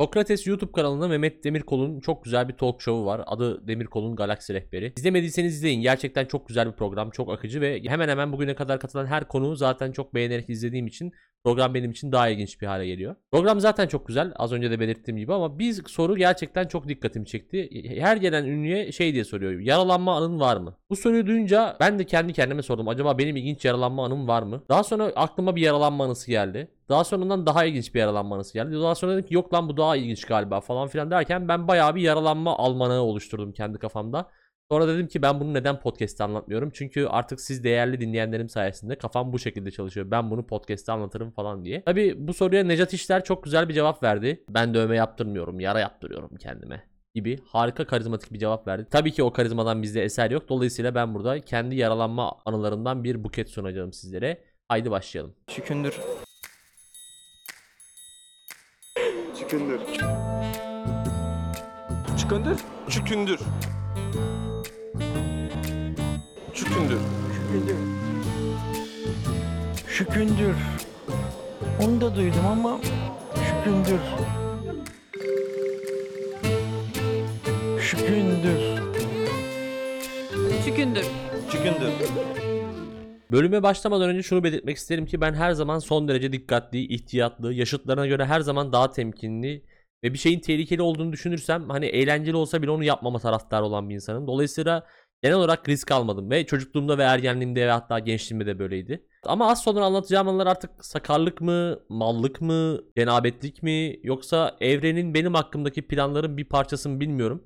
Sokrates YouTube kanalında Mehmet Demirkol'un çok güzel bir talk show'u var. Adı Demirkol'un Galaksi Rehberi. İzlemediyseniz izleyin. Gerçekten çok güzel bir program. Çok akıcı ve hemen hemen bugüne kadar katılan her konuğu zaten çok beğenerek izlediğim için program benim için daha ilginç bir hale geliyor. Program zaten çok güzel. Az önce de belirttiğim gibi ama bir soru gerçekten çok dikkatimi çekti. Her gelen ünlüye şey diye soruyor. Yaralanma anın var mı? Bu soruyu duyunca ben de kendi kendime sordum. Acaba benim ilginç yaralanma anım var mı? Daha sonra aklıma bir yaralanma anısı geldi. Daha sonradan daha ilginç bir yaralanma anısı geldi. Daha sonra dedim ki yok lan bu daha ilginç galiba falan filan derken ben bayağı bir yaralanma almanağı oluşturdum kendi kafamda. Sonra dedim ki ben bunu neden podcast'te anlatmıyorum? Çünkü artık siz değerli dinleyenlerim sayesinde kafam bu şekilde çalışıyor. Ben bunu podcast'te anlatırım falan diye. Tabi bu soruya Necat İşler çok güzel bir cevap verdi. Ben dövme yaptırmıyorum, yara yaptırıyorum kendime gibi harika karizmatik bir cevap verdi. Tabii ki o karizmadan bizde eser yok. Dolayısıyla ben burada kendi yaralanma anılarından bir buket sunacağım sizlere. Haydi başlayalım. Şükündür. Çıkındır. Şükündür. Çükündür. Çükündür. Şükündür. Şükündür. Onu da duydum ama şükündür. Şükündür. Şükündür. Şükündür. Bölüme başlamadan önce şunu belirtmek isterim ki ben her zaman son derece dikkatli, ihtiyatlı, yaşıtlarına göre her zaman daha temkinli ve bir şeyin tehlikeli olduğunu düşünürsem hani eğlenceli olsa bile onu yapmama taraftarı olan bir insanım. Dolayısıyla genel olarak risk almadım ve çocukluğumda ve ergenliğimde ve hatta gençliğimde de böyleydi. Ama az sonra anlatacağım anılar artık sakarlık mı, mallık mı, cenabetlik mi yoksa evrenin benim hakkımdaki planların bir parçası mı bilmiyorum.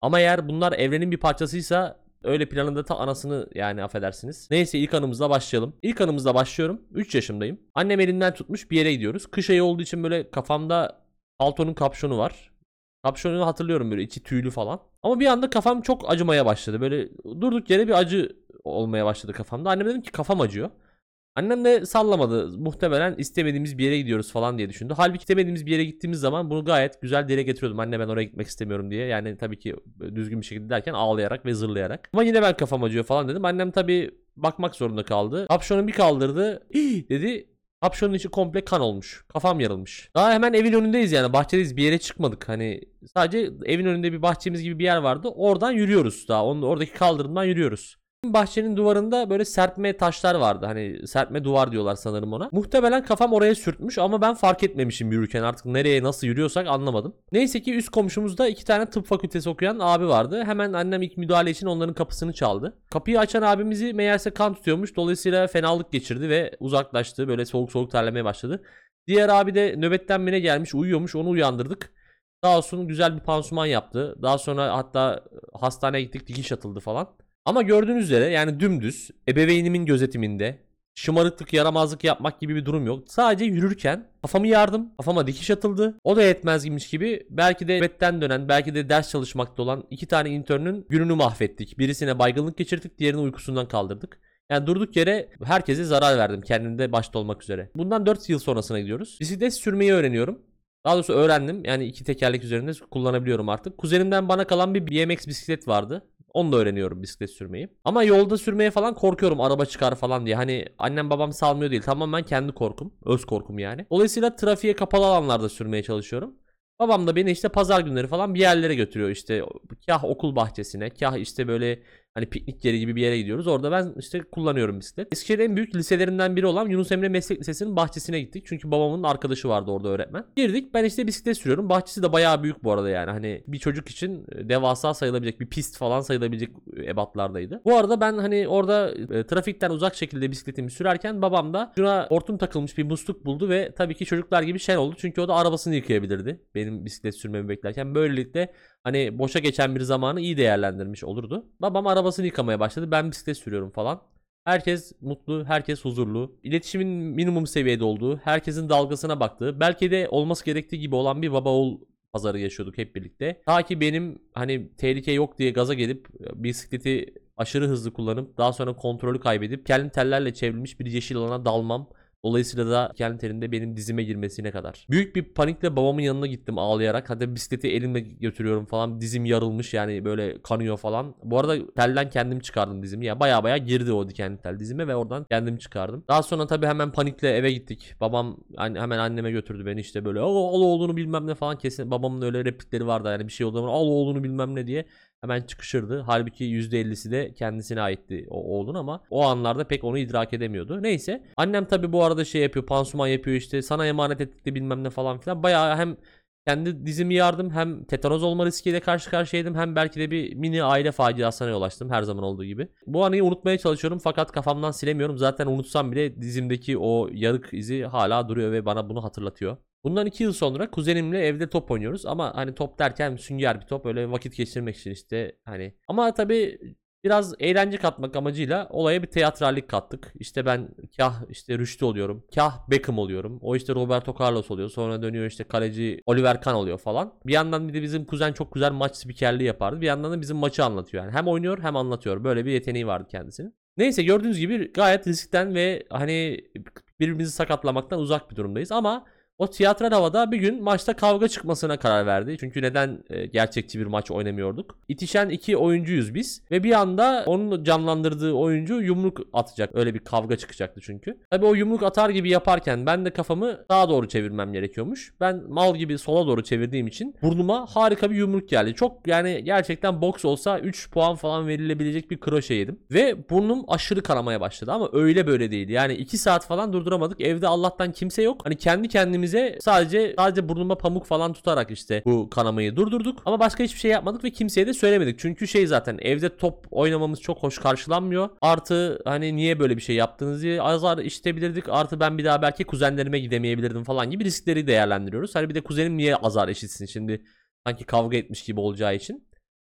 Ama eğer bunlar evrenin bir parçasıysa öyle planın da ta anasını yani affedersiniz. Neyse ilk anımızla başlayalım. İlk anımızla başlıyorum. 3 yaşımdayım. Annem elimden tutmuş bir yere gidiyoruz. Kış ayı olduğu için böyle kafamda paltonun kapşonu var. Kapşonunu hatırlıyorum böyle içi tüylü falan. Ama bir anda kafam çok acımaya başladı. Böyle durduk yere bir acı olmaya başladı kafamda. Anneme dedim ki kafam acıyor. Annem de sallamadı. Muhtemelen istemediğimiz bir yere gidiyoruz falan diye düşündü. Halbuki istemediğimiz bir yere gittiğimiz zaman bunu gayet güzel dile getiriyordum. Anne ben oraya gitmek istemiyorum diye. Yani tabii ki düzgün bir şekilde derken ağlayarak ve zırlayarak. Ama yine ben kafam acıyor falan dedim. Annem tabii bakmak zorunda kaldı. Kapşonu bir kaldırdı. Dedi. Kapşonun içi komple kan olmuş. Kafam yarılmış. Daha hemen evin önündeyiz yani. Bahçedeyiz. Bir yere çıkmadık. Hani sadece evin önünde bir bahçemiz gibi bir yer vardı. Oradan yürüyoruz daha. Onun oradaki kaldırımdan yürüyoruz. Bahçenin duvarında böyle serpme taşlar vardı. Hani serpme duvar diyorlar sanırım ona. Muhtemelen kafam oraya sürtmüş ama ben fark etmemişim yürürken. Artık nereye nasıl yürüyorsak anlamadım. Neyse ki üst komşumuzda iki tane tıp fakültesi okuyan abi vardı. Hemen annem ilk müdahale için onların kapısını çaldı. Kapıyı açan abimizi meğerse kan tutuyormuş. Dolayısıyla fenalık geçirdi ve uzaklaştı. Böyle soğuk soğuk terlemeye başladı. Diğer abi de nöbetten mi ne gelmiş uyuyormuş onu uyandırdık. Sağ olsun güzel bir pansuman yaptı. Daha sonra hatta hastaneye gittik dikiş atıldı falan. Ama gördüğünüz üzere yani dümdüz ebeveynimin gözetiminde şımarıklık yaramazlık yapmak gibi bir durum yok. Sadece yürürken kafamı yardım. Kafama dikiş atıldı. O da yetmezmiş gibi belki de nöbetten dönen belki de ders çalışmakta olan iki tane internün gününü mahvettik. Birisine baygınlık geçirdik diğerini uykusundan kaldırdık. Yani durduk yere herkese zarar verdim kendimde başta olmak üzere. Bundan 4 yıl sonrasına gidiyoruz. Bisiklet sürmeyi öğreniyorum. Daha doğrusu öğrendim. Yani iki tekerlek üzerinde kullanabiliyorum artık. Kuzenimden bana kalan bir BMX bisiklet vardı. Onu da öğreniyorum bisiklet sürmeyi. Ama yolda sürmeye falan korkuyorum araba çıkar falan diye. Hani annem babam salmıyor değil. Tamamen kendi korkum. Öz korkum yani. Dolayısıyla trafiğe kapalı alanlarda sürmeye çalışıyorum. Babam da beni işte pazar günleri falan bir yerlere götürüyor. İşte kah okul bahçesine, kah işte böyle hani piknik yeri gibi bir yere gidiyoruz. Orada ben işte kullanıyorum bisiklet. Eskişehir'in en büyük liselerinden biri olan Yunus Emre Meslek Lisesi'nin bahçesine gittik. Çünkü babamın arkadaşı vardı orada öğretmen. Girdik ben işte bisiklet sürüyorum. Bahçesi de bayağı büyük bu arada yani. Hani bir çocuk için devasa sayılabilecek bir pist falan sayılabilecek ebatlardaydı. Bu arada ben hani orada e, trafikten uzak şekilde bisikletimi sürerken babam da şuna hortum takılmış bir musluk buldu ve tabii ki çocuklar gibi şen oldu. Çünkü o da arabasını yıkayabilirdi. Benim bisiklet sürmemi beklerken. Böylelikle hani boşa geçen bir zamanı iyi değerlendirmiş olurdu. Babam arabasını yıkamaya başladı. Ben bisiklet sürüyorum falan. Herkes mutlu, herkes huzurlu. İletişimin minimum seviyede olduğu, herkesin dalgasına baktığı, belki de olması gerektiği gibi olan bir baba oğul pazarı yaşıyorduk hep birlikte. Ta ki benim hani tehlike yok diye gaza gelip bisikleti aşırı hızlı kullanıp daha sonra kontrolü kaybedip kendi tellerle çevrilmiş bir yeşil alana dalmam Dolayısıyla da kendi telinde benim dizime girmesine kadar. Büyük bir panikle babamın yanına gittim ağlayarak. Hadi bisikleti elimle götürüyorum falan. Dizim yarılmış yani böyle kanıyor falan. Bu arada telden kendim çıkardım dizimi. Ya baya baya girdi o dikenli tel dizime ve oradan kendim çıkardım. Daha sonra tabii hemen panikle eve gittik. Babam hemen anneme götürdü beni işte böyle al oğlunu bilmem ne falan kesin. Babamın öyle replikleri vardı yani bir şey olduğu zaman al oğlunu bilmem ne diye hemen çıkışırdı. Halbuki %50'si de kendisine aitti o oğlun ama o anlarda pek onu idrak edemiyordu. Neyse. Annem tabii bu arada şey yapıyor, pansuman yapıyor işte sana emanet ettik de bilmem ne falan filan. Bayağı hem kendi dizimi yardım hem tetanoz olma riskiyle karşı karşıyaydım hem belki de bir mini aile faciasına yol açtım her zaman olduğu gibi. Bu anıyı unutmaya çalışıyorum fakat kafamdan silemiyorum. Zaten unutsam bile dizimdeki o yarık izi hala duruyor ve bana bunu hatırlatıyor. Bundan iki yıl sonra kuzenimle evde top oynuyoruz ama hani top derken sünger bir top öyle vakit geçirmek için işte hani. Ama tabii biraz eğlence katmak amacıyla olaya bir teatrallik kattık. İşte ben kah işte Rüştü oluyorum. Kah Beckham oluyorum. O işte Roberto Carlos oluyor. Sonra dönüyor işte kaleci Oliver Kahn oluyor falan. Bir yandan bir de bizim kuzen çok güzel maç spikerliği yapardı. Bir yandan da bizim maçı anlatıyor yani. Hem oynuyor hem anlatıyor. Böyle bir yeteneği vardı kendisinin. Neyse gördüğünüz gibi gayet riskten ve hani birbirimizi sakatlamaktan uzak bir durumdayız ama o tiyatral havada bir gün maçta kavga çıkmasına karar verdi. Çünkü neden e, gerçekçi bir maç oynamıyorduk? İtişen iki oyuncuyuz biz. Ve bir anda onun canlandırdığı oyuncu yumruk atacak. Öyle bir kavga çıkacaktı çünkü. Tabi o yumruk atar gibi yaparken ben de kafamı sağa doğru çevirmem gerekiyormuş. Ben mal gibi sola doğru çevirdiğim için burnuma harika bir yumruk geldi. Çok yani gerçekten boks olsa 3 puan falan verilebilecek bir kroşe yedim. Ve burnum aşırı kanamaya başladı ama öyle böyle değil. Yani 2 saat falan durduramadık. Evde Allah'tan kimse yok. Hani kendi kendimize sadece sadece burnuma pamuk falan tutarak işte bu kanamayı durdurduk. Ama başka hiçbir şey yapmadık ve kimseye de söylemedik. Çünkü şey zaten evde top oynamamız çok hoş karşılanmıyor. Artı hani niye böyle bir şey yaptınız diye azar işitebilirdik. Artı ben bir daha belki kuzenlerime gidemeyebilirdim falan gibi riskleri değerlendiriyoruz. Hani bir de kuzenim niye azar eşitsin şimdi sanki kavga etmiş gibi olacağı için.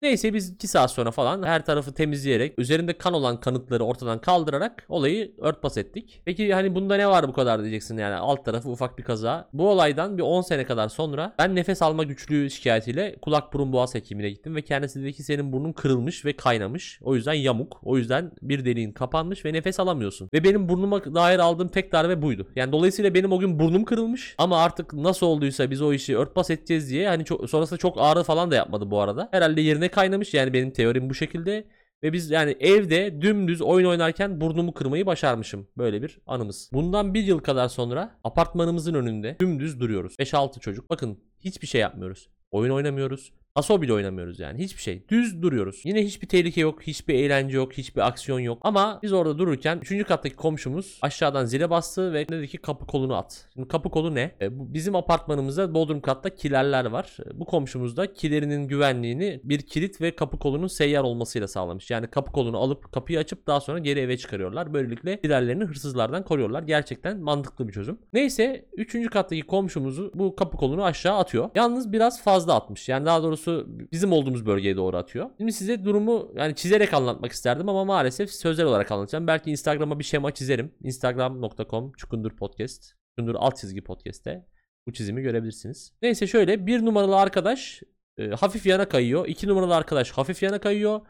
Neyse biz 2 saat sonra falan her tarafı temizleyerek üzerinde kan olan kanıtları ortadan kaldırarak olayı örtbas ettik. Peki hani bunda ne var bu kadar diyeceksin yani alt tarafı ufak bir kaza. Bu olaydan bir 10 sene kadar sonra ben nefes alma güçlüğü şikayetiyle kulak burun boğaz hekimine gittim ve kendisi dedi ki senin burnun kırılmış ve kaynamış. O yüzden yamuk. O yüzden bir deliğin kapanmış ve nefes alamıyorsun. Ve benim burnuma dair aldığım tek darbe buydu. Yani dolayısıyla benim o gün burnum kırılmış ama artık nasıl olduysa biz o işi örtbas edeceğiz diye hani çok, sonrasında çok ağrı falan da yapmadı bu arada. Herhalde yerine kaynamış yani benim teorim bu şekilde. Ve biz yani evde dümdüz oyun oynarken burnumu kırmayı başarmışım. Böyle bir anımız. Bundan bir yıl kadar sonra apartmanımızın önünde dümdüz duruyoruz. 5-6 çocuk. Bakın hiçbir şey yapmıyoruz. Oyun oynamıyoruz. Aso bile oynamıyoruz yani. Hiçbir şey. Düz duruyoruz. Yine hiçbir tehlike yok. Hiçbir eğlence yok. Hiçbir aksiyon yok. Ama biz orada dururken 3. kattaki komşumuz aşağıdan zile bastı ve dedi ki kapı kolunu at. Şimdi kapı kolu ne? E, bizim apartmanımızda Bodrum katta kilerler var. E, bu komşumuz da kilerinin güvenliğini bir kilit ve kapı kolunun seyyar olmasıyla sağlamış. Yani kapı kolunu alıp kapıyı açıp daha sonra geri eve çıkarıyorlar. Böylelikle kilerlerini hırsızlardan koruyorlar. Gerçekten mantıklı bir çözüm. Neyse 3. kattaki komşumuzu bu kapı kolunu aşağı atıyor. Yalnız biraz fazla atmış. Yani daha doğrusu bizim olduğumuz bölgeye doğru atıyor. Şimdi size durumu yani çizerek anlatmak isterdim ama maalesef sözel olarak anlatacağım. Belki Instagram'a bir şema çizerim. Instagram.com çukundur podcast. Çukundur alt çizgi podcast'te bu çizimi görebilirsiniz. Neyse şöyle bir numaralı arkadaş e, hafif yana kayıyor. 2 numaralı arkadaş hafif yana kayıyor.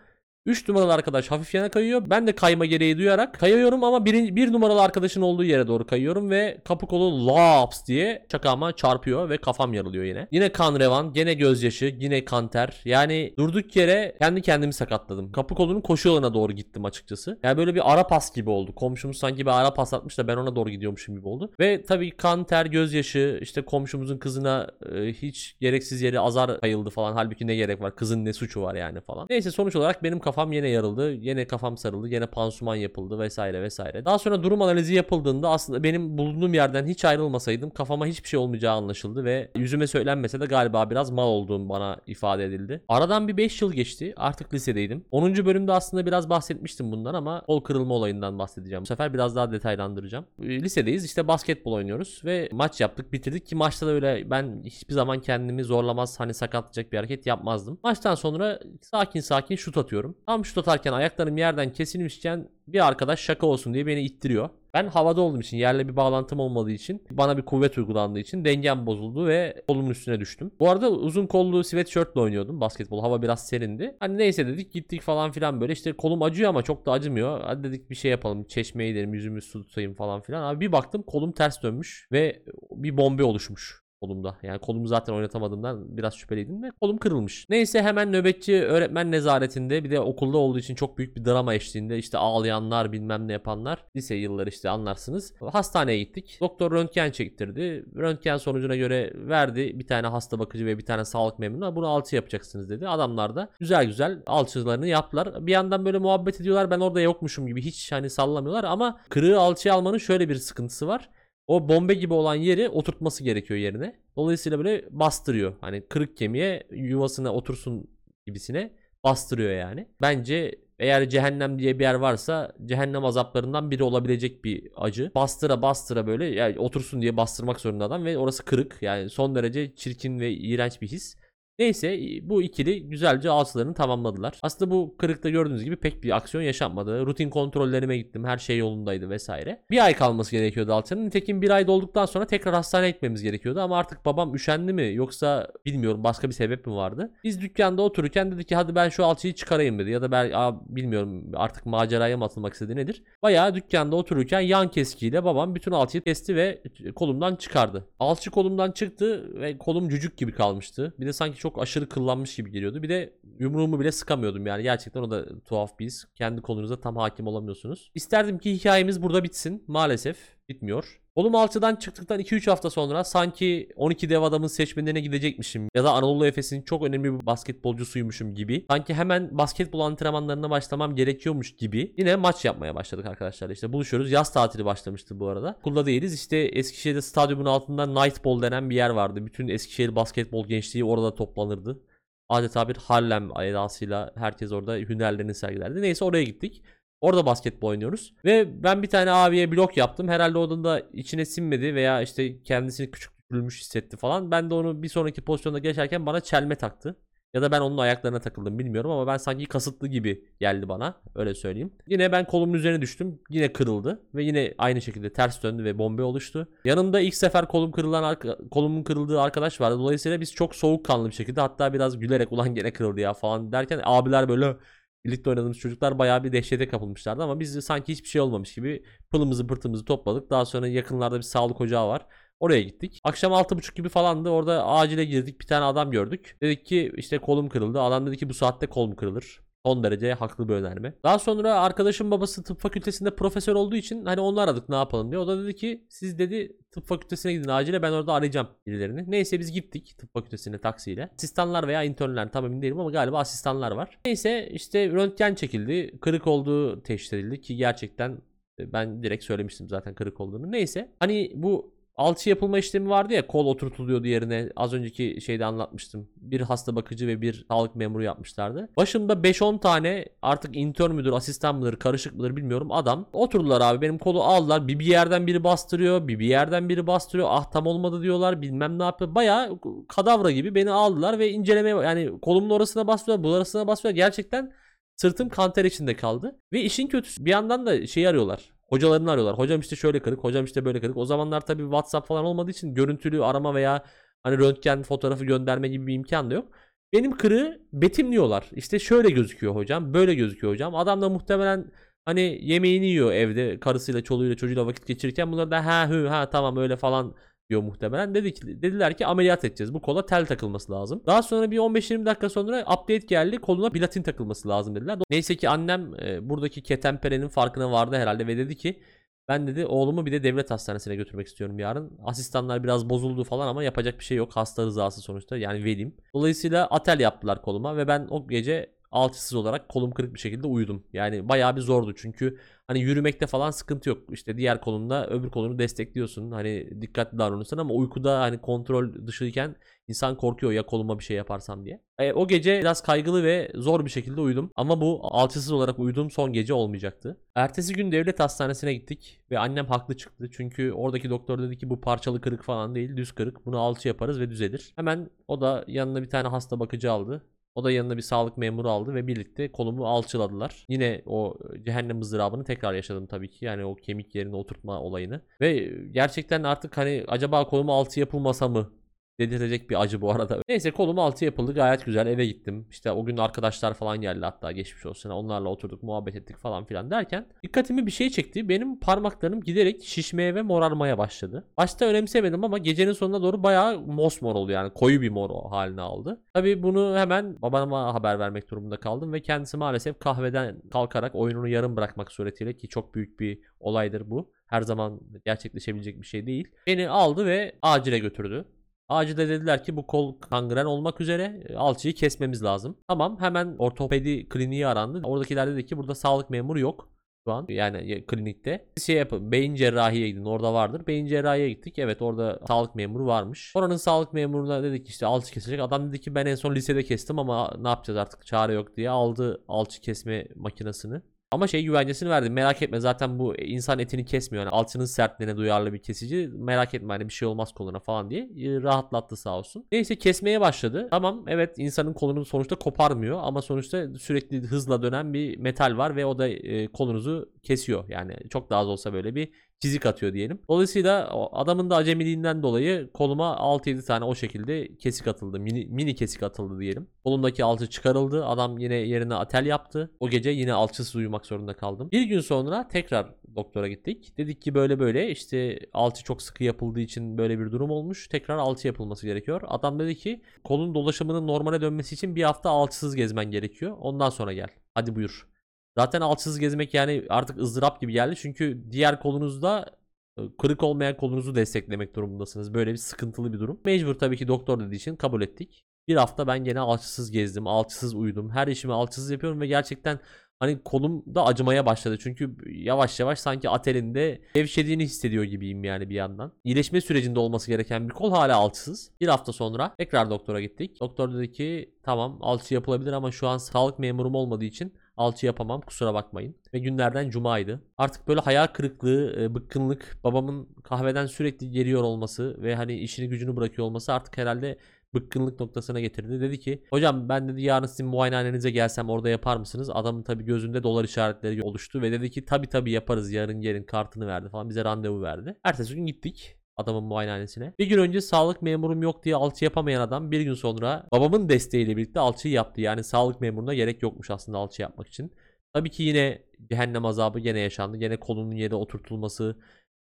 3 numaralı arkadaş hafif yana kayıyor. Ben de kayma gereği duyarak kayıyorum ama bir, bir numaralı arkadaşın olduğu yere doğru kayıyorum ve kapı kolu laps diye çakağıma çarpıyor ve kafam yarılıyor yine. Yine kan revan, gene gözyaşı, yine kanter. Yani durduk yere kendi kendimi sakatladım. Kapı kolunun koşu yoluna doğru gittim açıkçası. Yani böyle bir ara pas gibi oldu. Komşumuz sanki bir ara pas atmış da ben ona doğru gidiyormuşum gibi oldu. Ve tabii kan, ter, gözyaşı işte komşumuzun kızına e, hiç gereksiz yere azar kayıldı falan. Halbuki ne gerek var? Kızın ne suçu var yani falan. Neyse sonuç olarak benim kafam yine yarıldı. Yine kafam sarıldı. Yine pansuman yapıldı vesaire vesaire. Daha sonra durum analizi yapıldığında aslında benim bulunduğum yerden hiç ayrılmasaydım kafama hiçbir şey olmayacağı anlaşıldı ve yüzüme söylenmese de galiba biraz mal olduğum bana ifade edildi. Aradan bir 5 yıl geçti. Artık lisedeydim. 10. bölümde aslında biraz bahsetmiştim bundan ama kol kırılma olayından bahsedeceğim. Bu sefer biraz daha detaylandıracağım. Ee, Lisedeyiz. işte basketbol oynuyoruz ve maç yaptık, bitirdik ki maçta da öyle ben hiçbir zaman kendimi zorlamaz hani sakatlayacak bir hareket yapmazdım. Maçtan sonra sakin sakin şut atıyorum. Tam şut atarken ayaklarım yerden kesilmişken bir arkadaş şaka olsun diye beni ittiriyor. Ben havada olduğum için yerle bir bağlantım olmadığı için bana bir kuvvet uygulandığı için dengem bozuldu ve kolumun üstüne düştüm. Bu arada uzun kollu sweatshirtle oynuyordum basketbol. Hava biraz serindi. Hani neyse dedik gittik falan filan böyle işte kolum acıyor ama çok da acımıyor. Hadi dedik bir şey yapalım. Çeşmeye gidelim yüzümü su tutayım falan filan. Abi bir baktım kolum ters dönmüş ve bir bombe oluşmuş kolumda. Yani kolumu zaten oynatamadığımdan biraz şüpheliydim ve kolum kırılmış. Neyse hemen nöbetçi öğretmen nezaretinde bir de okulda olduğu için çok büyük bir drama eşliğinde işte ağlayanlar bilmem ne yapanlar lise yılları işte anlarsınız. Hastaneye gittik. Doktor röntgen çektirdi. Röntgen sonucuna göre verdi bir tane hasta bakıcı ve bir tane sağlık memuru. Bunu alçı yapacaksınız dedi. Adamlar da güzel güzel alçılarını yaptılar. Bir yandan böyle muhabbet ediyorlar. Ben orada yokmuşum gibi hiç hani sallamıyorlar ama kırığı alçıya almanın şöyle bir sıkıntısı var. O bombe gibi olan yeri oturtması gerekiyor yerine. Dolayısıyla böyle bastırıyor. Hani kırık kemiğe yuvasına otursun gibisine bastırıyor yani. Bence eğer cehennem diye bir yer varsa cehennem azaplarından biri olabilecek bir acı. Bastıra bastıra böyle yani otursun diye bastırmak zorunda adam ve orası kırık. Yani son derece çirkin ve iğrenç bir his. Neyse bu ikili güzelce alçılarını tamamladılar. Aslında bu kırıkta gördüğünüz gibi pek bir aksiyon yaşanmadı. Rutin kontrollerime gittim. Her şey yolundaydı vesaire. Bir ay kalması gerekiyordu alçının. Nitekim bir ay dolduktan sonra tekrar hastaneye gitmemiz gerekiyordu. Ama artık babam üşendi mi yoksa bilmiyorum başka bir sebep mi vardı. Biz dükkanda otururken dedi ki hadi ben şu alçıyı çıkarayım dedi. Ya da ben aa, bilmiyorum artık maceraya mı atılmak istedi nedir. Bayağı dükkanda otururken yan keskiyle babam bütün alçıyı kesti ve kolumdan çıkardı. Alçı kolumdan çıktı ve kolum cücük gibi kalmıştı. Bir de sanki çok aşırı kıllanmış gibi geliyordu. Bir de yumruğumu bile sıkamıyordum yani. Gerçekten o da tuhaf bir his. Kendi konunuza tam hakim olamıyorsunuz. İsterdim ki hikayemiz burada bitsin. Maalesef bitmiyor. Kolum alçıdan çıktıktan 2-3 hafta sonra sanki 12 dev adamın seçmenlerine gidecekmişim ya da Anadolu Efes'in çok önemli bir basketbolcusuymuşum gibi. Sanki hemen basketbol antrenmanlarına başlamam gerekiyormuş gibi. Yine maç yapmaya başladık arkadaşlar. İşte buluşuyoruz. Yaz tatili başlamıştı bu arada. Okulda değiliz. İşte Eskişehir'de stadyumun altında Night Ball denen bir yer vardı. Bütün Eskişehir basketbol gençliği orada toplanırdı. Adeta bir Harlem edasıyla herkes orada hünerlerini sergilerdi. Neyse oraya gittik. Orada basketbol oynuyoruz. Ve ben bir tane abiye blok yaptım. Herhalde o da içine sinmedi veya işte kendisini küçük düşürülmüş hissetti falan. Ben de onu bir sonraki pozisyonda geçerken bana çelme taktı. Ya da ben onun ayaklarına takıldım bilmiyorum ama ben sanki kasıtlı gibi geldi bana. Öyle söyleyeyim. Yine ben kolumun üzerine düştüm. Yine kırıldı. Ve yine aynı şekilde ters döndü ve bombe oluştu. Yanımda ilk sefer kolum kırılan kolumun kırıldığı arkadaş vardı. Dolayısıyla biz çok soğukkanlı bir şekilde hatta biraz gülerek ulan gene kırıldı ya falan derken abiler böyle birlikte oynadığımız çocuklar bayağı bir dehşete kapılmışlardı ama biz sanki hiçbir şey olmamış gibi pılımızı pırtımızı topladık. Daha sonra yakınlarda bir sağlık ocağı var. Oraya gittik. Akşam 6.30 gibi falandı. Orada acile girdik. Bir tane adam gördük. Dedik ki işte kolum kırıldı. Adam dedi ki bu saatte kolum kırılır. Son derece haklı bir önerme. Daha sonra arkadaşım babası tıp fakültesinde profesör olduğu için hani onu aradık ne yapalım diye. O da dedi ki siz dedi tıp fakültesine gidin acile ben orada arayacağım birilerini. Neyse biz gittik tıp fakültesine taksiyle. Asistanlar veya internler tam emin değilim ama galiba asistanlar var. Neyse işte röntgen çekildi. Kırık olduğu teşhis edildi ki gerçekten e, ben direkt söylemiştim zaten kırık olduğunu. Neyse hani bu alçı yapılma işlemi vardı ya kol oturtuluyordu yerine az önceki şeyde anlatmıştım. Bir hasta bakıcı ve bir sağlık memuru yapmışlardı. Başımda 5-10 tane artık intern müdür, asistan mıdır, karışık mıdır bilmiyorum adam. Oturdular abi benim kolu aldılar. Bir bir yerden biri bastırıyor, bir bir yerden biri bastırıyor. Ah tam olmadı diyorlar bilmem ne yapıyor. Baya kadavra gibi beni aldılar ve incelemeye yani kolumun orasına basıyor, bu orasına basıyor. Gerçekten sırtım kanter içinde kaldı. Ve işin kötüsü bir yandan da şeyi arıyorlar. Hocalarını arıyorlar. Hocam işte şöyle kırık, hocam işte böyle kırık. O zamanlar tabii WhatsApp falan olmadığı için görüntülü arama veya hani röntgen fotoğrafı gönderme gibi bir imkan da yok. Benim kırığı betimliyorlar. İşte şöyle gözüküyor hocam, böyle gözüküyor hocam. Adam da muhtemelen hani yemeğini yiyor evde karısıyla, çoluğuyla, çocuğuyla vakit geçirirken bunlar da ha hı ha tamam öyle falan diyor muhtemelen. Dedik, dediler ki ameliyat edeceğiz. Bu kola tel takılması lazım. Daha sonra bir 15-20 dakika sonra update geldi. Koluna platin takılması lazım dediler. Neyse ki annem e, buradaki ketemperenin farkına vardı herhalde ve dedi ki ben dedi oğlumu bir de devlet hastanesine götürmek istiyorum yarın. Asistanlar biraz bozuldu falan ama yapacak bir şey yok. Hasta rızası sonuçta yani velim. Dolayısıyla atel yaptılar koluma ve ben o gece alçısız olarak kolum kırık bir şekilde uyudum. Yani bayağı bir zordu çünkü hani yürümekte falan sıkıntı yok. İşte diğer kolunda öbür kolunu destekliyorsun. Hani dikkatli davranıyorsun ama uykuda hani kontrol dışıyken insan korkuyor ya koluma bir şey yaparsam diye. E, o gece biraz kaygılı ve zor bir şekilde uyudum. Ama bu alçısız olarak uyuduğum son gece olmayacaktı. Ertesi gün devlet hastanesine gittik ve annem haklı çıktı. Çünkü oradaki doktor dedi ki bu parçalı kırık falan değil düz kırık. Bunu alçı yaparız ve düzelir. Hemen o da yanına bir tane hasta bakıcı aldı. O da yanına bir sağlık memuru aldı ve birlikte kolumu alçıladılar. Yine o cehennem ızdırabını tekrar yaşadım tabii ki. Yani o kemik yerine oturtma olayını. Ve gerçekten artık hani acaba kolumu alçı yapılmasa mı dedirtecek bir acı bu arada. Neyse kolum altı yapıldı gayet güzel eve gittim. İşte o gün arkadaşlar falan geldi hatta geçmiş olsun. Onlarla oturduk muhabbet ettik falan filan derken dikkatimi bir şey çekti. Benim parmaklarım giderek şişmeye ve morarmaya başladı. Başta önemsemedim ama gecenin sonuna doğru bayağı mosmor oldu yani koyu bir mor haline aldı. Tabii bunu hemen babama haber vermek durumunda kaldım ve kendisi maalesef kahveden kalkarak oyununu yarım bırakmak suretiyle ki çok büyük bir olaydır bu. Her zaman gerçekleşebilecek bir şey değil. Beni aldı ve acile götürdü. Acilde dediler ki bu kol kangren olmak üzere e, alçıyı kesmemiz lazım. Tamam hemen ortopedi kliniği arandı. Oradakiler dedi ki burada sağlık memuru yok şu an yani ya- klinikte. Şey yapın beyin cerrahiye gidin orada vardır. Beyin cerrahiye gittik evet orada sağlık memuru varmış. Oranın sağlık memuruna dedik işte alçı kesecek. Adam dedi ki ben en son lisede kestim ama ne yapacağız artık çare yok diye aldı alçı kesme makinesini. Ama şey güvencesini verdim. Merak etme zaten bu insan etini kesmiyor. Yani alçının sertliğine duyarlı bir kesici. Merak etme hani bir şey olmaz koluna falan diye e, rahatlattı sağ olsun. Neyse kesmeye başladı. Tamam evet insanın kolunu sonuçta koparmıyor ama sonuçta sürekli hızla dönen bir metal var ve o da e, kolunuzu kesiyor. Yani çok daha az olsa böyle bir çizik atıyor diyelim. Dolayısıyla adamın da acemiliğinden dolayı koluma 6-7 tane o şekilde kesik atıldı. Mini, mini kesik atıldı diyelim. Kolumdaki alçı çıkarıldı. Adam yine yerine atel yaptı. O gece yine alçısız uyumak zorunda kaldım. Bir gün sonra tekrar doktora gittik. Dedik ki böyle böyle işte alçı çok sıkı yapıldığı için böyle bir durum olmuş. Tekrar alçı yapılması gerekiyor. Adam dedi ki kolun dolaşımının normale dönmesi için bir hafta alçısız gezmen gerekiyor. Ondan sonra gel. Hadi buyur. Zaten alçısız gezmek yani artık ızdırap gibi geldi. Çünkü diğer kolunuzda e, kırık olmayan kolunuzu desteklemek durumundasınız. Böyle bir sıkıntılı bir durum. Mecbur tabii ki doktor dediği için kabul ettik. Bir hafta ben gene alçısız gezdim, alçısız uyudum. Her işimi alçısız yapıyorum ve gerçekten hani kolum da acımaya başladı. Çünkü yavaş yavaş sanki atelinde gevşediğini hissediyor gibiyim yani bir yandan. İyileşme sürecinde olması gereken bir kol hala alçısız. Bir hafta sonra tekrar doktora gittik. Doktor dedi ki tamam alçı yapılabilir ama şu an sağlık memurum olmadığı için alçı yapamam kusura bakmayın. Ve günlerden cumaydı. Artık böyle hayal kırıklığı, e, bıkkınlık, babamın kahveden sürekli geliyor olması ve hani işini gücünü bırakıyor olması artık herhalde bıkkınlık noktasına getirdi. Dedi ki hocam ben dedi yarın sizin muayenehanenize gelsem orada yapar mısınız? Adamın tabi gözünde dolar işaretleri oluştu ve dedi ki tabi tabi yaparız yarın gelin kartını verdi falan bize randevu verdi. Ertesi gün gittik adamın muayenehanesine. Bir gün önce sağlık memurum yok diye alçı yapamayan adam bir gün sonra babamın desteğiyle birlikte alçıyı yaptı. Yani sağlık memuruna gerek yokmuş aslında alçı yapmak için. Tabii ki yine cehennem azabı gene yaşandı. Gene kolunun yere oturtulması,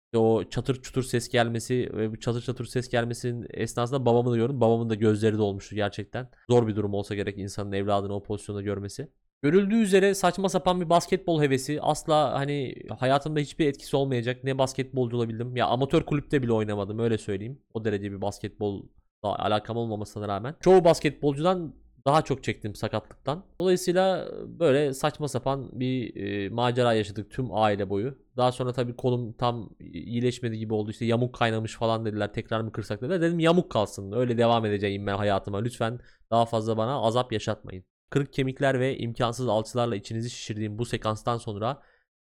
işte o çatır çutur ses gelmesi ve bu çatır çatır ses gelmesinin esnasında babamı da gördüm. Babamın da gözleri dolmuştu gerçekten. Zor bir durum olsa gerek insanın evladını o pozisyonda görmesi. Görüldüğü üzere saçma sapan bir basketbol hevesi. Asla hani hayatımda hiçbir etkisi olmayacak. Ne basketbolcu olabildim. Ya amatör kulüpte bile oynamadım öyle söyleyeyim. O derece bir basketbolla alakam olmamasına rağmen. Çoğu basketbolcudan daha çok çektim sakatlıktan. Dolayısıyla böyle saçma sapan bir e, macera yaşadık tüm aile boyu. Daha sonra tabii kolum tam iyileşmedi gibi oldu. İşte yamuk kaynamış falan dediler. Tekrar mı kırsak dediler. Dedim yamuk kalsın. Öyle devam edeceğim ben hayatıma. Lütfen daha fazla bana azap yaşatmayın. Kırık kemikler ve imkansız alçılarla içinizi şişirdiğim bu sekanstan sonra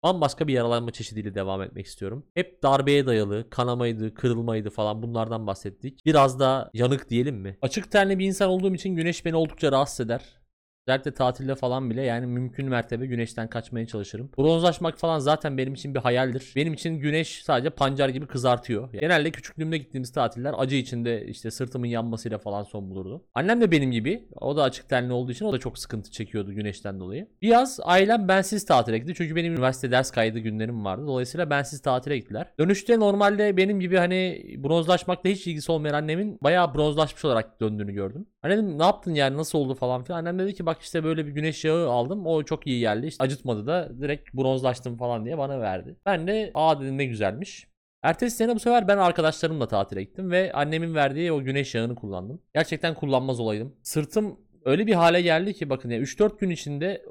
bambaşka bir yaralanma çeşidiyle devam etmek istiyorum. Hep darbeye dayalı, kanamaydı, kırılmaydı falan bunlardan bahsettik. Biraz da yanık diyelim mi? Açık tenli bir insan olduğum için güneş beni oldukça rahatsız eder. Özellikle tatilde falan bile yani mümkün mertebe güneşten kaçmaya çalışırım. Bronzlaşmak falan zaten benim için bir hayaldir. Benim için güneş sadece pancar gibi kızartıyor. Genelde küçüklüğümde gittiğimiz tatiller acı içinde işte sırtımın yanmasıyla falan son bulurdu. Annem de benim gibi. O da açık tenli olduğu için o da çok sıkıntı çekiyordu güneşten dolayı. Bir yaz ailem bensiz tatile gitti. Çünkü benim üniversite ders kaydı günlerim vardı. Dolayısıyla bensiz tatile gittiler. Dönüşte normalde benim gibi hani bronzlaşmakla hiç ilgisi olmayan annemin bayağı bronzlaşmış olarak döndüğünü gördüm. Anne dedim ne yaptın yani nasıl oldu falan filan. Annem dedi ki bak işte böyle bir güneş yağı aldım. O çok iyi geldi. İşte acıtmadı da direkt bronzlaştım falan diye bana verdi. Ben de aa dedim ne güzelmiş. Ertesi sene bu sefer ben arkadaşlarımla tatile gittim ve annemin verdiği o güneş yağını kullandım. Gerçekten kullanmaz olaydım. Sırtım öyle bir hale geldi ki bakın ya 3-4 gün içinde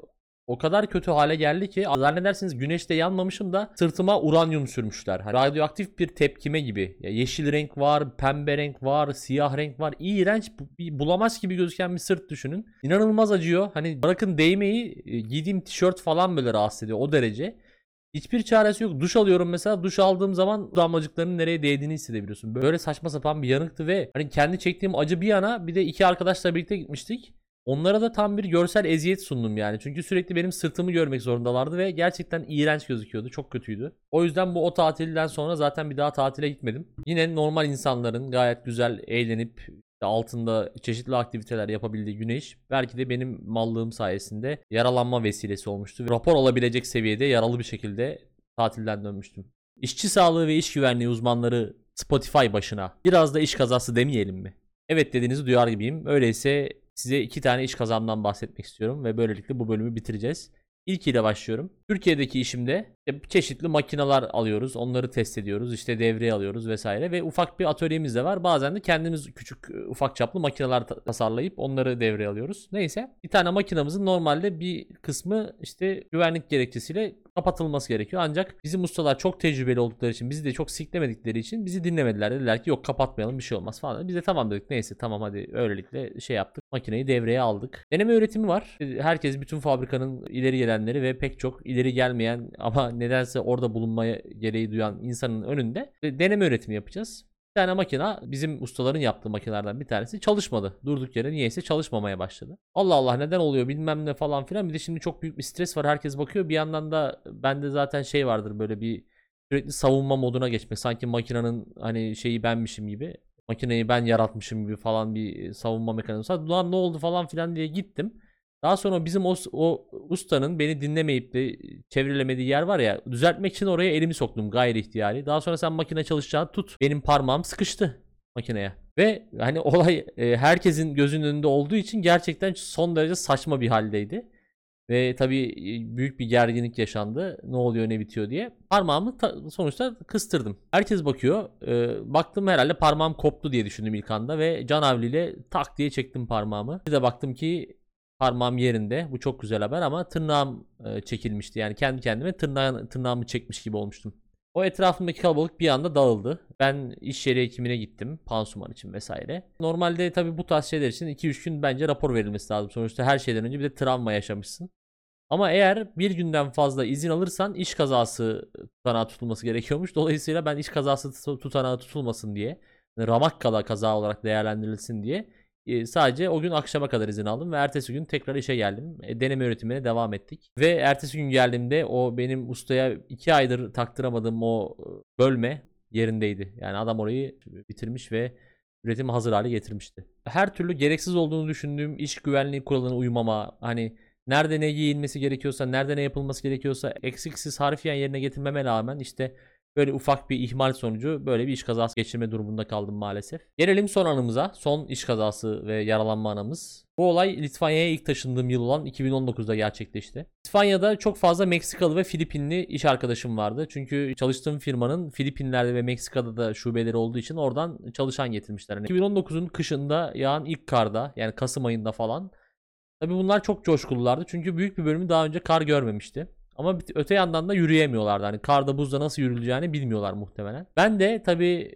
o kadar kötü hale geldi ki zannedersiniz güneşte yanmamışım da sırtıma uranyum sürmüşler. Hani radyoaktif bir tepkime gibi. Ya yeşil renk var, pembe renk var, siyah renk var. İğrenç bir bulamaz gibi gözüken bir sırt düşünün. İnanılmaz acıyor. Hani bırakın değmeyi e, giydiğim tişört falan böyle rahatsız ediyor o derece. Hiçbir çaresi yok. Duş alıyorum mesela. Duş aldığım zaman damlacıklarının nereye değdiğini hissedebiliyorsun. Böyle saçma sapan bir yanıktı ve hani kendi çektiğim acı bir yana bir de iki arkadaşla birlikte gitmiştik. Onlara da tam bir görsel eziyet sundum yani. Çünkü sürekli benim sırtımı görmek zorundalardı ve gerçekten iğrenç gözüküyordu. Çok kötüydü. O yüzden bu o tatilden sonra zaten bir daha tatile gitmedim. Yine normal insanların gayet güzel eğlenip altında çeşitli aktiviteler yapabildiği güneş belki de benim mallığım sayesinde yaralanma vesilesi olmuştu. Rapor alabilecek seviyede yaralı bir şekilde tatilden dönmüştüm. İşçi sağlığı ve iş güvenliği uzmanları Spotify başına. Biraz da iş kazası demeyelim mi? Evet dediğinizi duyar gibiyim. Öyleyse size iki tane iş kazamdan bahsetmek istiyorum ve böylelikle bu bölümü bitireceğiz. İlkiyle başlıyorum. Türkiye'deki işimde çeşitli makineler alıyoruz. Onları test ediyoruz. işte devreye alıyoruz vesaire. Ve ufak bir atölyemiz de var. Bazen de kendimiz küçük e, ufak çaplı makineler ta- tasarlayıp onları devreye alıyoruz. Neyse. Bir tane makinamızın normalde bir kısmı işte güvenlik gerekçesiyle kapatılması gerekiyor. Ancak bizim ustalar çok tecrübeli oldukları için bizi de çok siklemedikleri için bizi dinlemediler. Dediler ki yok kapatmayalım bir şey olmaz falan. Biz de tamam dedik. Neyse tamam hadi öylelikle şey yaptık. Makineyi devreye aldık. Deneme üretimi var. Herkes bütün fabrikanın ileri gelenleri ve pek çok ileri gelmeyen ama nedense orada bulunmaya gereği duyan insanın önünde deneme üretimi yapacağız. Bir tane makina bizim ustaların yaptığı makinelerden bir tanesi çalışmadı. Durduk yere niyeyse çalışmamaya başladı. Allah Allah neden oluyor bilmem ne falan filan. Bir de şimdi çok büyük bir stres var. Herkes bakıyor. Bir yandan da bende zaten şey vardır böyle bir sürekli savunma moduna geçmek. Sanki makinenin hani şeyi benmişim gibi. Makineyi ben yaratmışım gibi falan bir savunma mekanizması. Ulan ne oldu falan filan diye gittim. Daha sonra bizim o, o ustanın beni dinlemeyip de çevrilemediği yer var ya düzeltmek için oraya elimi soktum gayri ihtiyari. Daha sonra sen makine çalışacağını tut. Benim parmağım sıkıştı makineye. Ve hani olay e, herkesin gözünün önünde olduğu için gerçekten son derece saçma bir haldeydi. Ve tabii e, büyük bir gerginlik yaşandı. Ne oluyor ne bitiyor diye. Parmağımı ta- sonuçta kıstırdım. Herkes bakıyor. Ee, baktım herhalde parmağım koptu diye düşündüm ilk anda. Ve can havliyle tak diye çektim parmağımı. Bir de baktım ki parmağım yerinde. Bu çok güzel haber ama tırnağım e, çekilmişti. Yani kendi kendime tırnağın, tırnağımı çekmiş gibi olmuştum. O etrafımdaki kalabalık bir anda dağıldı. Ben iş yeri hekimine gittim. Pansuman için vesaire. Normalde tabii bu tarz şeyler için 2-3 gün bence rapor verilmesi lazım. Sonuçta her şeyden önce bir de travma yaşamışsın. Ama eğer bir günden fazla izin alırsan iş kazası tutanağı tutulması gerekiyormuş. Dolayısıyla ben iş kazası tut- tutanağı tutulmasın diye yani ramak kala kaza olarak değerlendirilsin diye e, sadece o gün akşama kadar izin aldım ve ertesi gün tekrar işe geldim. E, deneme üretimine devam ettik. Ve ertesi gün geldiğimde o benim ustaya iki aydır taktıramadığım o e, bölme yerindeydi. Yani adam orayı bitirmiş ve üretimi hazır hale getirmişti. Her türlü gereksiz olduğunu düşündüğüm iş güvenliği kuralına uymama, hani nerede ne giyilmesi gerekiyorsa, nerede ne yapılması gerekiyorsa eksiksiz harfiyen yerine getirmeme rağmen işte böyle ufak bir ihmal sonucu böyle bir iş kazası geçirme durumunda kaldım maalesef. Gelelim son anımıza. Son iş kazası ve yaralanma anımız. Bu olay Litvanya'ya ilk taşındığım yıl olan 2019'da gerçekleşti. Litvanya'da çok fazla Meksikalı ve Filipinli iş arkadaşım vardı. Çünkü çalıştığım firmanın Filipinler'de ve Meksika'da da şubeleri olduğu için oradan çalışan getirmişler. Yani 2019'un kışında yağan ilk karda yani Kasım ayında falan Tabi bunlar çok coşkululardı çünkü büyük bir bölümü daha önce kar görmemişti. Ama öte yandan da yürüyemiyorlardı. Hani karda buzda nasıl yürüleceğini bilmiyorlar muhtemelen. Ben de tabi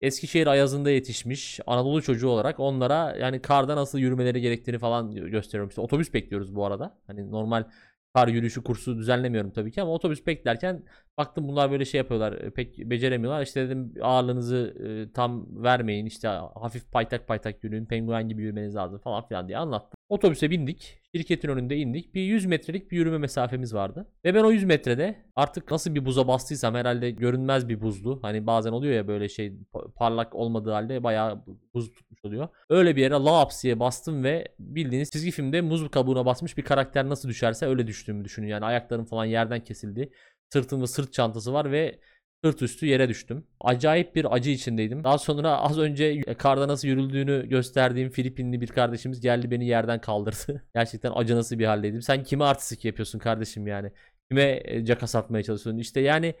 Eskişehir Ayazı'nda yetişmiş Anadolu çocuğu olarak onlara yani karda nasıl yürümeleri gerektiğini falan gösteriyorum. İşte otobüs bekliyoruz bu arada. Hani normal kar yürüyüşü kursu düzenlemiyorum tabii ki ama otobüs beklerken baktım bunlar böyle şey yapıyorlar e, pek beceremiyorlar. İşte dedim ağırlığınızı e, tam vermeyin işte hafif paytak paytak yürüyün penguen gibi yürümeniz lazım falan filan diye anlattım. Otobüse bindik. Şirketin önünde indik. Bir 100 metrelik bir yürüme mesafemiz vardı. Ve ben o 100 metrede artık nasıl bir buza bastıysam herhalde görünmez bir buzdu. Hani bazen oluyor ya böyle şey pa- parlak olmadığı halde bayağı buz tutmuş oluyor. Öyle bir yere laps bastım ve bildiğiniz çizgi filmde muz kabuğuna basmış bir karakter nasıl düşerse öyle düştüğümü düşünün. Yani ayaklarım falan yerden kesildi. Sırtımda sırt çantası var ve sırt üstü yere düştüm. Acayip bir acı içindeydim. Daha sonra az önce karda nasıl yürüldüğünü gösterdiğim Filipinli bir kardeşimiz geldi beni yerden kaldırdı. Gerçekten acınası bir haldeydim. Sen kime artistik yapıyorsun kardeşim yani? Kime e, caka satmaya çalışıyorsun? İşte yani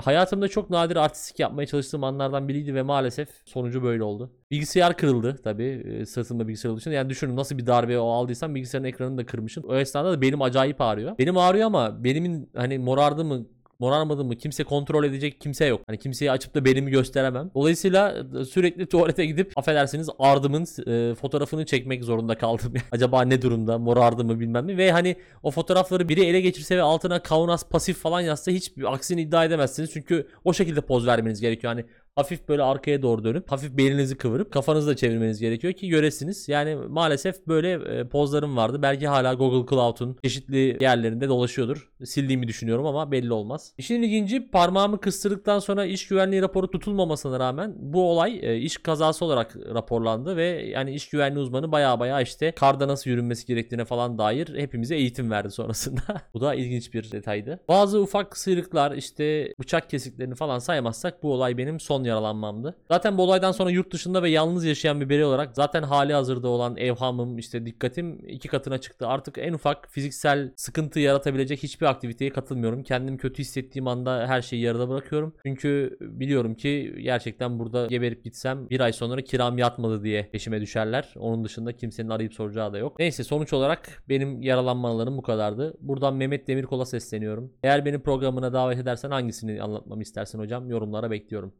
hayatımda çok nadir artistik yapmaya çalıştığım anlardan biriydi ve maalesef sonucu böyle oldu. Bilgisayar kırıldı tabii e, sırtımda bilgisayar olduğu için. Yani düşünün nasıl bir darbe o aldıysam bilgisayarın ekranını da kırmışım. O esnada da benim acayip ağrıyor. Benim ağrıyor ama benimin hani morardı mı morarmadı mı kimse kontrol edecek kimse yok. Hani kimseye açıp da belimi gösteremem. Dolayısıyla e, sürekli tuvalete gidip affedersiniz ardımın e, fotoğrafını çekmek zorunda kaldım. Acaba ne durumda morardı mı bilmem mi. Ve hani o fotoğrafları biri ele geçirse ve altına Kaunas pasif falan yazsa hiç aksini iddia edemezsiniz. Çünkü o şekilde poz vermeniz gerekiyor. Hani hafif böyle arkaya doğru dönüp hafif belinizi kıvırıp kafanızı da çevirmeniz gerekiyor ki göresiniz. Yani maalesef böyle e, pozlarım vardı. Belki hala Google Cloud'un çeşitli yerlerinde dolaşıyordur. Sildiğimi düşünüyorum ama belli olmaz. İşin ilginci parmağımı kıstırdıktan sonra iş güvenliği raporu tutulmamasına rağmen bu olay e, iş kazası olarak raporlandı ve yani iş güvenliği uzmanı baya baya işte karda nasıl yürünmesi gerektiğine falan dair hepimize eğitim verdi sonrasında. bu da ilginç bir detaydı. Bazı ufak sıyrıklar işte bıçak kesiklerini falan saymazsak bu olay benim son yaralanmamdı. Zaten bu olaydan sonra yurt dışında ve yalnız yaşayan bir birey olarak zaten hali hazırda olan evhamım işte dikkatim iki katına çıktı. Artık en ufak fiziksel sıkıntı yaratabilecek hiçbir aktiviteye katılmıyorum. Kendimi kötü hissettiğim anda her şeyi yarıda bırakıyorum. Çünkü biliyorum ki gerçekten burada geberip gitsem bir ay sonra kiram yatmadı diye peşime düşerler. Onun dışında kimsenin arayıp soracağı da yok. Neyse sonuç olarak benim yaralanmalarım bu kadardı. Buradan Mehmet Demirkol'a sesleniyorum. Eğer beni programına davet edersen hangisini anlatmamı istersin hocam? Yorumlara bekliyorum.